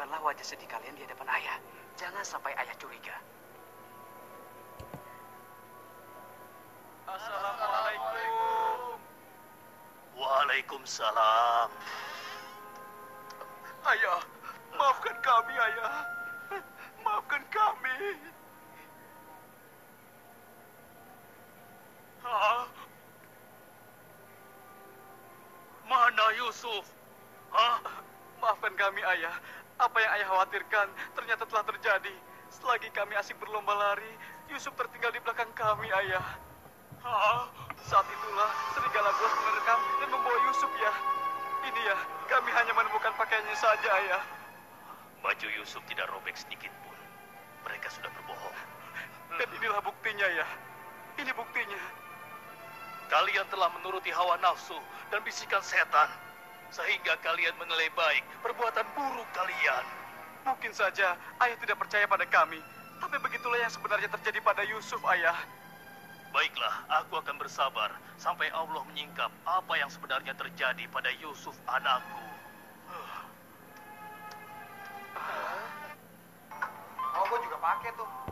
Tunjukkanlah wajah sedih kalian di hadapan ayah. Jangan sampai ayah curiga. Assalamualaikum. Waalaikumsalam. Ayah, maafkan kami, ayah. Maafkan kami. Hah? Mana Yusuf? Hah? Maafkan kami, ayah. Apa yang ayah khawatirkan ternyata telah terjadi. Selagi kami asik berlomba lari, Yusuf tertinggal di belakang kami, ayah. Saat itulah serigala buas menerkam dan membawa Yusuf, ya. Ini ya, kami hanya menemukan pakaiannya saja, ayah. Baju Yusuf tidak robek sedikit pun. Mereka sudah berbohong. Dan inilah buktinya, ya. Ini buktinya. Kalian telah menuruti hawa nafsu dan bisikan setan. Sehingga kalian menilai baik perbuatan buruk kalian. Mungkin saja ayah tidak percaya pada kami. Tapi begitulah yang sebenarnya terjadi pada Yusuf, ayah. Baiklah, aku akan bersabar sampai Allah menyingkap apa yang sebenarnya terjadi pada Yusuf anakku. Oh, gue juga pakai tuh.